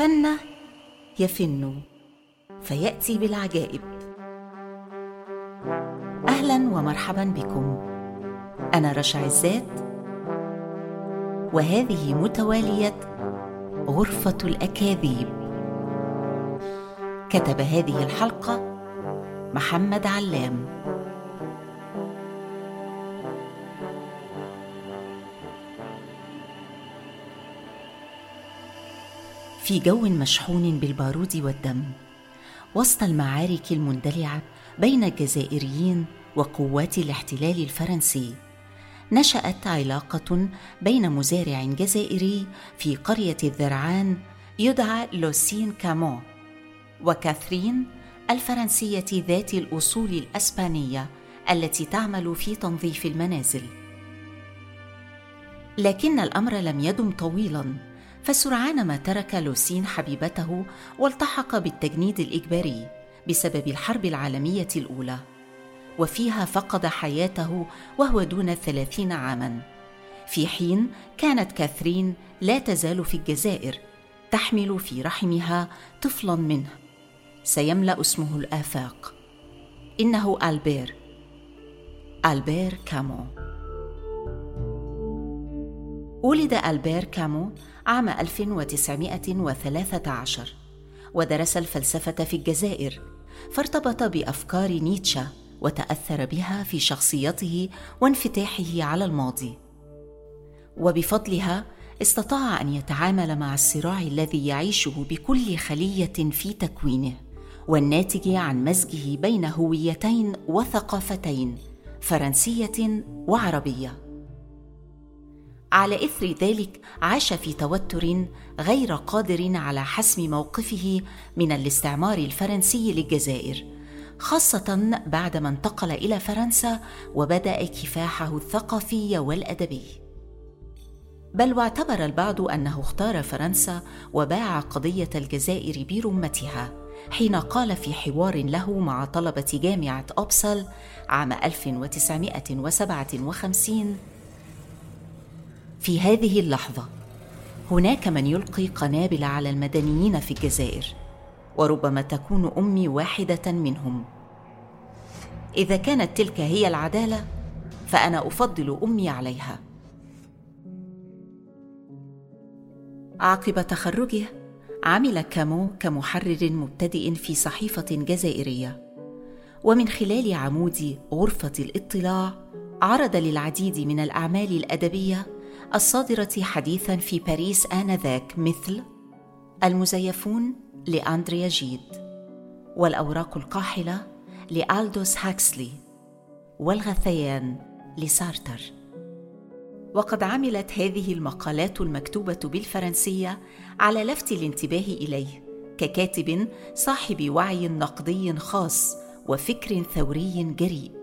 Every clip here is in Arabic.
الفن يفن فيأتي بالعجائب. أهلا ومرحبا بكم. أنا رشا عزات وهذه متوالية غرفة الأكاذيب. كتب هذه الحلقة محمد علام. في جو مشحون بالبارود والدم. وسط المعارك المندلعة بين الجزائريين وقوات الاحتلال الفرنسي نشأت علاقة بين مزارع جزائري في قرية الذرعان يدعى لوسين كامون وكاثرين الفرنسية ذات الأصول الأسبانية التي تعمل في تنظيف المنازل. لكن الأمر لم يدم طويلا. فسرعان ما ترك لوسين حبيبته والتحق بالتجنيد الإجباري بسبب الحرب العالمية الأولى وفيها فقد حياته وهو دون الثلاثين عاما. في حين كانت كاثرين لا تزال في الجزائر تحمل في رحمها طفلا منه. سيملأ اسمه الآفاق. إنه ألبير. ألبير كامو. ولد ألبير كامو عام 1913 ودرس الفلسفة في الجزائر فارتبط بأفكار نيتشه وتأثر بها في شخصيته وانفتاحه على الماضي. وبفضلها استطاع أن يتعامل مع الصراع الذي يعيشه بكل خلية في تكوينه والناتج عن مزجه بين هويتين وثقافتين فرنسية وعربية. على إثر ذلك عاش في توتر غير قادر على حسم موقفه من الاستعمار الفرنسي للجزائر خاصة بعدما انتقل إلى فرنسا وبدأ كفاحه الثقافي والأدبي. بل واعتبر البعض أنه اختار فرنسا وباع قضية الجزائر برمتها حين قال في حوار له مع طلبة جامعة أوبسل عام 1957 في هذه اللحظة. هناك من يلقي قنابل على المدنيين في الجزائر وربما تكون أمي واحدة منهم. إذا كانت تلك هي العدالة فأنا أفضل أمي عليها. عقب تخرجه عمل كامو كمحرر مبتدئ في صحيفة جزائرية. ومن خلال عمود غرفة الاطلاع عرض للعديد من الأعمال الأدبية الصادرة حديثا في باريس آنذاك مثل المزيفون لأندريا جيد والأوراق القاحلة لألدوس هاكسلي والغثيان لسارتر. وقد عملت هذه المقالات المكتوبة بالفرنسية على لفت الانتباه إليه ككاتب صاحب وعي نقدي خاص وفكر ثوري جريء.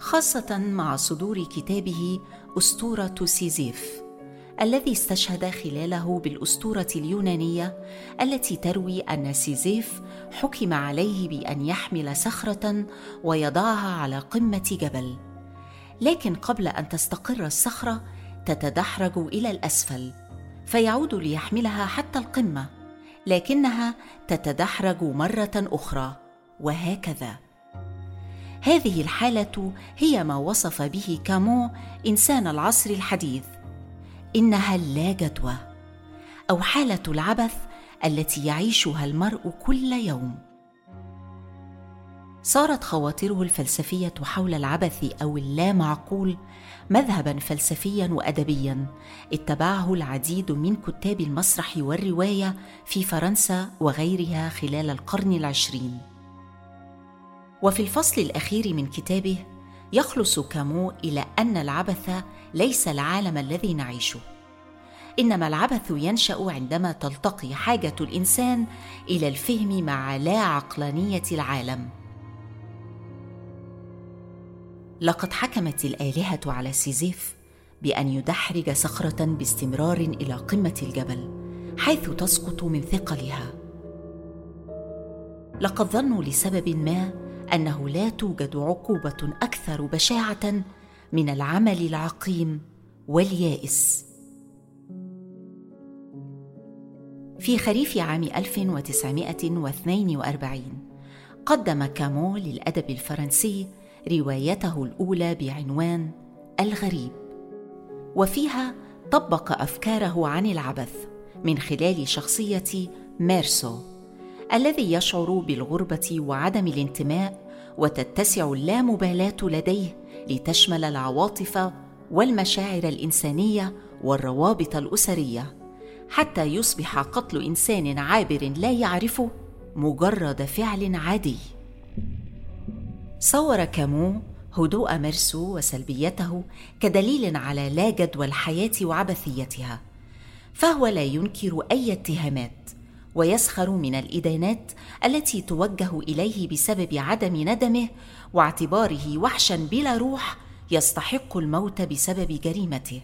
خاصة مع صدور كتابه أسطورة سيزيف الذي استشهد خلاله بالأسطورة اليونانية التي تروي أن سيزيف حكم عليه بأن يحمل صخرة ويضعها على قمة جبل. لكن قبل أن تستقر الصخرة تتدحرج إلى الأسفل فيعود ليحملها حتى القمة لكنها تتدحرج مرة أخرى وهكذا. هذه الحالة هي ما وصف به كامو إنسان العصر الحديث. إنها اللا جدوى أو حالة العبث التي يعيشها المرء كل يوم. صارت خواطره الفلسفية حول العبث أو اللا معقول مذهبا فلسفيا وادبيا اتبعه العديد من كتاب المسرح والرواية في فرنسا وغيرها خلال القرن العشرين. وفي الفصل الأخير من كتابه يخلص كامو إلى أن العبث ليس العالم الذي نعيشه. إنما العبث ينشأ عندما تلتقي حاجة الإنسان إلى الفهم مع لا عقلانية العالم. لقد حكمت الآلهة على سيزيف بأن يدحرج صخرة باستمرار إلى قمة الجبل حيث تسقط من ثقلها. لقد ظنوا لسبب ما أنه لا توجد عقوبة أكثر بشاعة من العمل العقيم واليائس. في خريف عام 1942 قدم كامو للأدب الفرنسي روايته الأولى بعنوان الغريب. وفيها طبق أفكاره عن العبث من خلال شخصية ميرسو. الذي يشعر بالغربة وعدم الانتماء وتتسع اللامبالاة لديه لتشمل العواطف والمشاعر الإنسانية والروابط الأسرية حتى يصبح قتل إنسان عابر لا يعرفه مجرد فعل عادي. صور كامو هدوء ميرسو وسلبيته كدليل على لا جدوى الحياة وعبثيتها فهو لا ينكر أي اتهامات. ويسخر من الإدانات التي توجه إليه بسبب عدم ندمه واعتباره وحشا بلا روح يستحق الموت بسبب جريمته.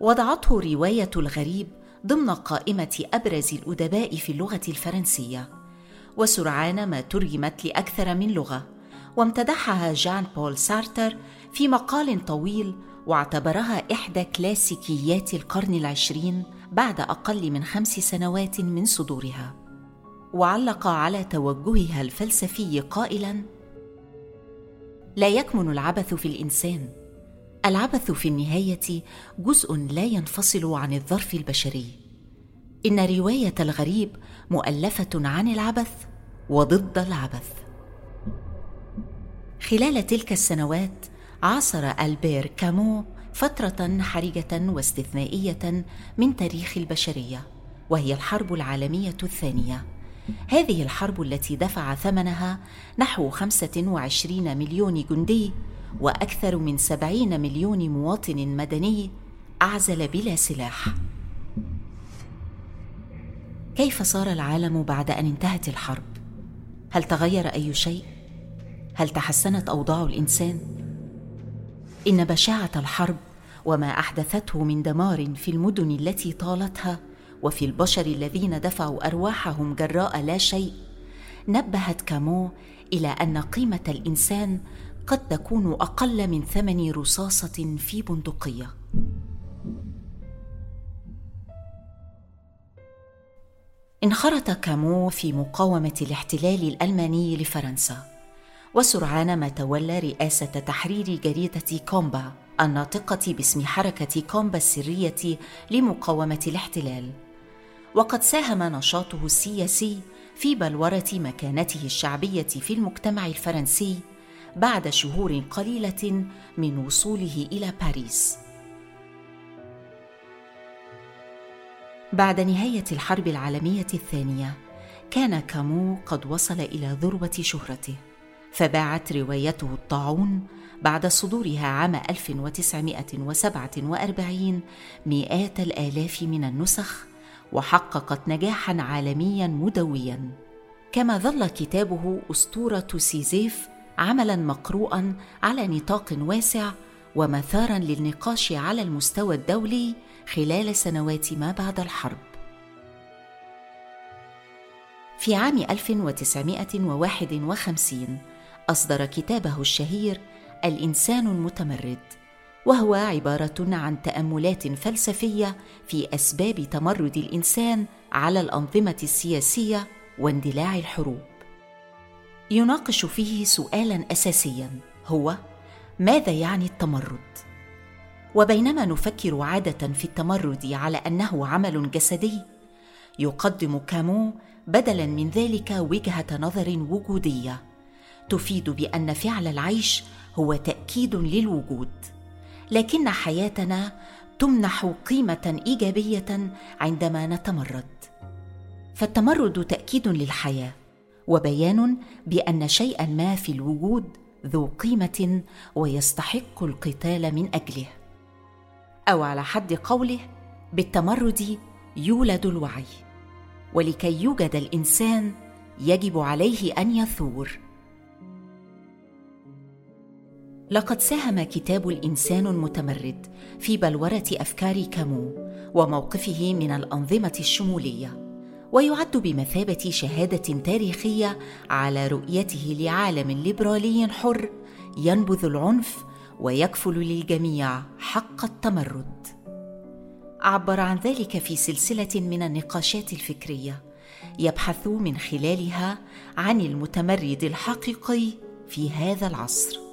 وضعته رواية الغريب ضمن قائمة أبرز الأدباء في اللغة الفرنسية. وسرعان ما ترجمت لأكثر من لغة وامتدحها جان بول سارتر في مقال طويل واعتبرها إحدى كلاسيكيات القرن العشرين بعد أقل من خمس سنوات من صدورها وعلق على توجهها الفلسفي قائلا لا يكمن العبث في الإنسان. العبث في النهاية جزء لا ينفصل عن الظرف البشري. إن رواية الغريب مؤلفة عن العبث وضد العبث. خلال تلك السنوات عاصر ألبير كامو فترة حرجة واستثنائية من تاريخ البشرية وهي الحرب العالمية الثانية. هذه الحرب التي دفع ثمنها نحو 25 مليون جندي وأكثر من 70 مليون مواطن مدني أعزل بلا سلاح. كيف صار العالم بعد أن انتهت الحرب؟ هل تغير أي شيء؟ هل تحسنت أوضاع الإنسان؟ إن بشاعة الحرب وما أحدثته من دمار في المدن التي طالتها وفي البشر الذين دفعوا أرواحهم جراء لا شيء نبهت كامو إلى أن قيمة الإنسان قد تكون أقل من ثمن رصاصة في بندقية. انخرط كامو في مقاومة الاحتلال الألماني لفرنسا. وسرعان ما تولى رئاسة تحرير جريدة كومبا الناطقة باسم حركة كومبا السرية لمقاومة الاحتلال. وقد ساهم نشاطه السياسي في بلورة مكانته الشعبية في المجتمع الفرنسي بعد شهور قليلة من وصوله إلى باريس. بعد نهاية الحرب العالمية الثانية كان كامو قد وصل إلى ذروة شهرته. فباعت روايته الطاعون بعد صدورها عام 1947 مئات الآلاف من النسخ وحققت نجاحا عالميا مدويا. كما ظل كتابه أسطورة سيزيف عملا مقروءا على نطاق واسع ومثارا للنقاش على المستوى الدولي خلال سنوات ما بعد الحرب. في عام 1951 أصدر كتابه الشهير الإنسان المتمرد وهو عبارة عن تأملات فلسفية في أسباب تمرد الإنسان على الأنظمة السياسية واندلاع الحروب. يناقش فيه سؤالا أساسيا هو ماذا يعني التمرد؟ وبينما نفكر عادة في التمرد على أنه عمل جسدي يقدم كامو بدلا من ذلك وجهة نظر وجودية. تفيد بأن فعل العيش هو تأكيد للوجود لكن حياتنا تمنح قيمة إيجابية عندما نتمرد. فالتمرد تأكيد للحياة وبيان بأن شيئا ما في الوجود ذو قيمة ويستحق القتال من أجله. أو على حد قوله بالتمرد يولد الوعي ولكي يوجد الإنسان يجب عليه أن يثور. لقد ساهم كتاب الإنسان المتمرد في بلورة أفكار كامو وموقفه من الأنظمة الشمولية ويعد بمثابة شهادة تاريخية على رؤيته لعالم ليبرالي حر ينبذ العنف ويكفل للجميع حق التمرد. عبر عن ذلك في سلسلة من النقاشات الفكرية يبحث من خلالها عن المتمرد الحقيقي في هذا العصر.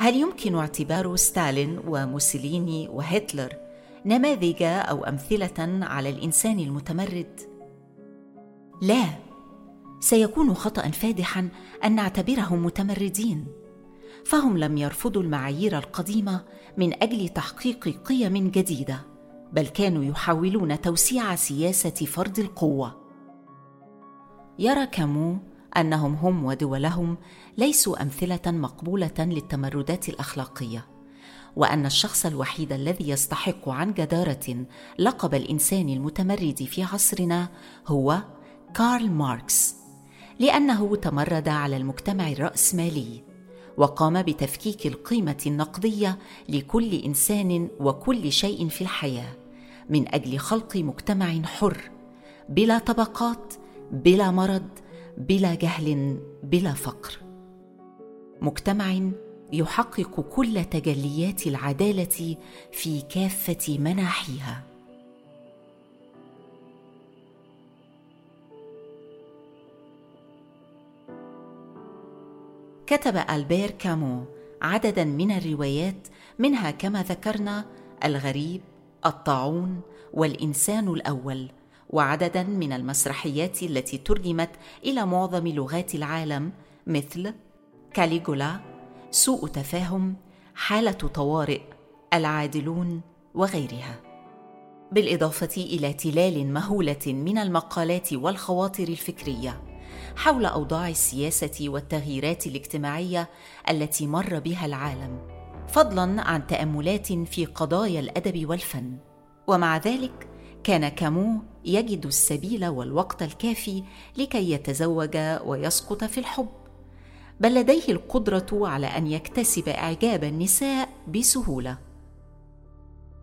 هل يمكن اعتبار ستالين وموسوليني وهتلر نماذج أو أمثلة على الإنسان المتمرد؟ لا سيكون خطأ فادحا أن نعتبرهم متمردين فهم لم يرفضوا المعايير القديمة من أجل تحقيق قيم جديدة بل كانوا يحاولون توسيع سياسة فرض القوة. يرى كامو أنهم هم ودولهم ليسوا أمثلة مقبولة للتمردات الأخلاقية وأن الشخص الوحيد الذي يستحق عن جدارة لقب الإنسان المتمرد في عصرنا هو كارل ماركس لأنه تمرد على المجتمع الرأسمالي وقام بتفكيك القيمة النقدية لكل إنسان وكل شيء في الحياة من أجل خلق مجتمع حر بلا طبقات بلا مرض بلا جهل بلا فقر. مجتمع يحقق كل تجليات العدالة في كافة مناحيها. كتب ألبير كامو عددا من الروايات منها كما ذكرنا الغريب الطاعون والإنسان الأول. وعددا من المسرحيات التي ترجمت إلى معظم لغات العالم مثل كاليجولا سوء تفاهم حالة طوارئ العادلون وغيرها. بالإضافة إلى تلال مهولة من المقالات والخواطر الفكرية حول أوضاع السياسة والتغييرات الاجتماعية التي مر بها العالم فضلا عن تأملات في قضايا الأدب والفن. ومع ذلك كان كامو يجد السبيل والوقت الكافي لكي يتزوج ويسقط في الحب. بل لديه القدرة على أن يكتسب إعجاب النساء بسهولة.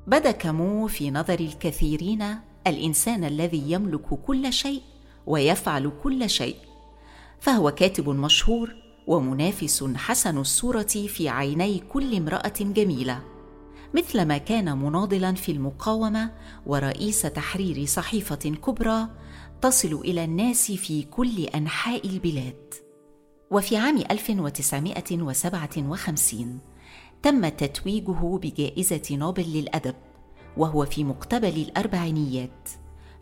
بدا كامو في نظر الكثيرين الإنسان الذي يملك كل شيء ويفعل كل شيء. فهو كاتب مشهور ومنافس حسن الصورة في عيني كل امرأة جميلة. مثلما كان مناضلا في المقاومة ورئيس تحرير صحيفة كبرى تصل إلى الناس في كل أنحاء البلاد. وفي عام 1957 تم تتويجه بجائزة نوبل للأدب وهو في مقتبل الأربعينيات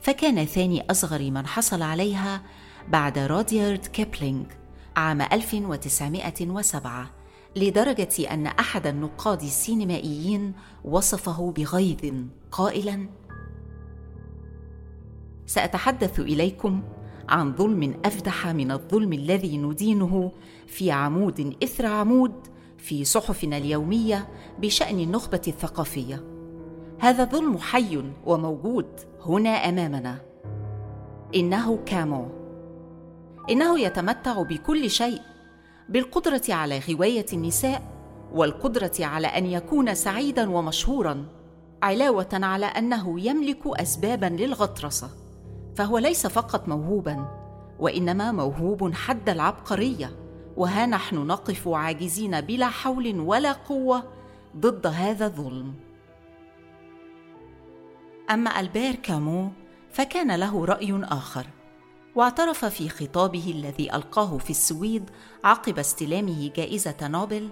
فكان ثاني أصغر من حصل عليها بعد روديارد كيبلينغ عام 1907 لدرجة أن أحد النقاد السينمائيين وصفه بغيظ قائلا سأتحدث إليكم عن ظلم أفدح من الظلم الذي ندينه في عمود إثر عمود في صحفنا اليومية بشأن النخبة الثقافية. هذا الظلم حي وموجود هنا أمامنا. إنه كامو. إنه يتمتع بكل شيء بالقدرة على غوايه النساء والقدرة على أن يكون سعيدا ومشهورا علاوة على أنه يملك اسبابا للغطرسة فهو ليس فقط موهوبا وإنما موهوب حد العبقرية وها نحن نقف عاجزين بلا حول ولا قوة ضد هذا الظلم. أما ألبير كامو فكان له رأي آخر. واعترف في خطابه الذي ألقاه في السويد عقب استلامه جائزة نوبل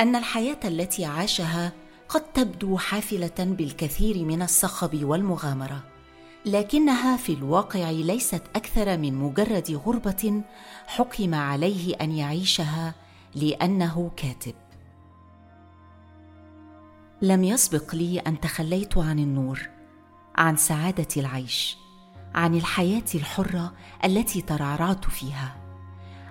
أن الحياة التي عاشها قد تبدو حافلة بالكثير من الصخب والمغامرة لكنها في الواقع ليست أكثر من مجرد غربة حكم عليه أن يعيشها لأنه كاتب. لم يسبق لي أن تخليت عن النور عن سعادة العيش. عن الحياة الحرة التي ترعرعت فيها.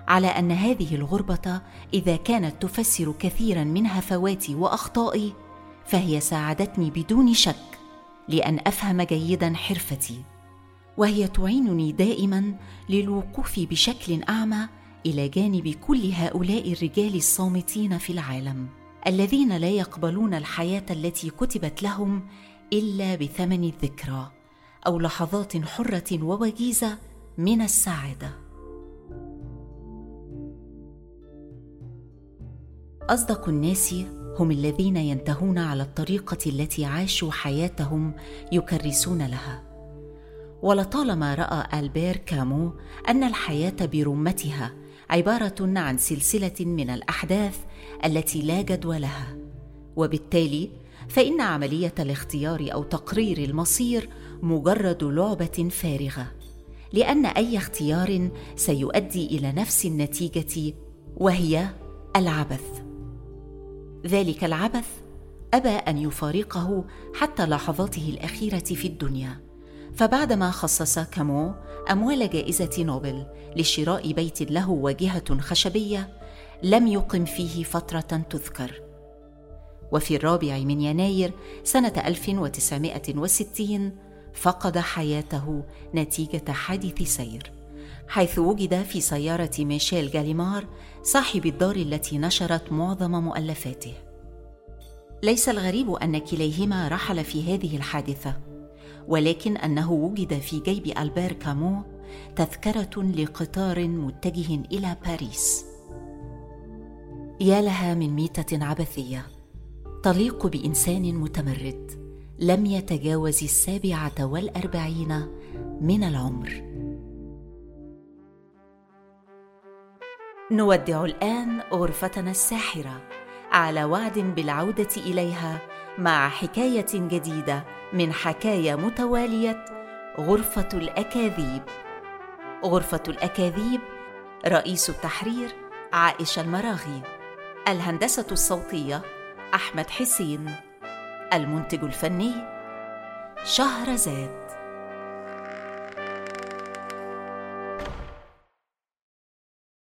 على أن هذه الغربة إذا كانت تفسر كثيرا من هفواتي وأخطائي فهي ساعدتني بدون شك لأن أفهم جيدا حرفتي. وهي تعينني دائما للوقوف بشكل أعمى إلى جانب كل هؤلاء الرجال الصامتين في العالم الذين لا يقبلون الحياة التي كتبت لهم إلا بثمن الذكرى. أو لحظات حرة ووجيزة من السعاده أصدق الناس هم الذين ينتهون على الطريقة التي عاشوا حياتهم يكرسون لها. ولطالما رأى ألبير كامو أن الحياة برمتها عبارة عن سلسلة من الأحداث التي لا جدوى لها. وبالتالي فإن عملية الاختيار أو تقرير المصير مجرد لعبة فارغة لأن أي اختيار سيؤدي إلى نفس النتيجة وهي العبث. ذلك العبث أبى أن يفارقه حتى لحظاته الأخيرة في الدنيا. فبعدما خصص كامو أموال جائزة نوبل لشراء بيت له واجهة خشبية لم يقم فيه فترة تذكر. وفي الرابع من يناير سنة 1960 فقد حياته نتيجة حادث سير. حيث وجد في سيارة ميشيل جاليمار صاحب الدار التي نشرت معظم مؤلفاته. ليس الغريب أن كليهما رحل في هذه الحادثة ولكن أنه وجد في جيب ألبير كامو تذكرة لقطار متجه إلى باريس. يا لها من ميتة عبثية تليق بإنسان متمرد. لم يتجاوز السابعة والأربعين من العمر. نودع الآن غرفتنا الساحرة على وعد بالعودة إليها مع حكاية جديدة من حكايه متوالية غرفة الأكاذيب. غرفة الأكاذيب رئيس التحرير عائشة المراغي. الهندسة الصوتية أحمد حسين. المنتج الفني شهرزاد.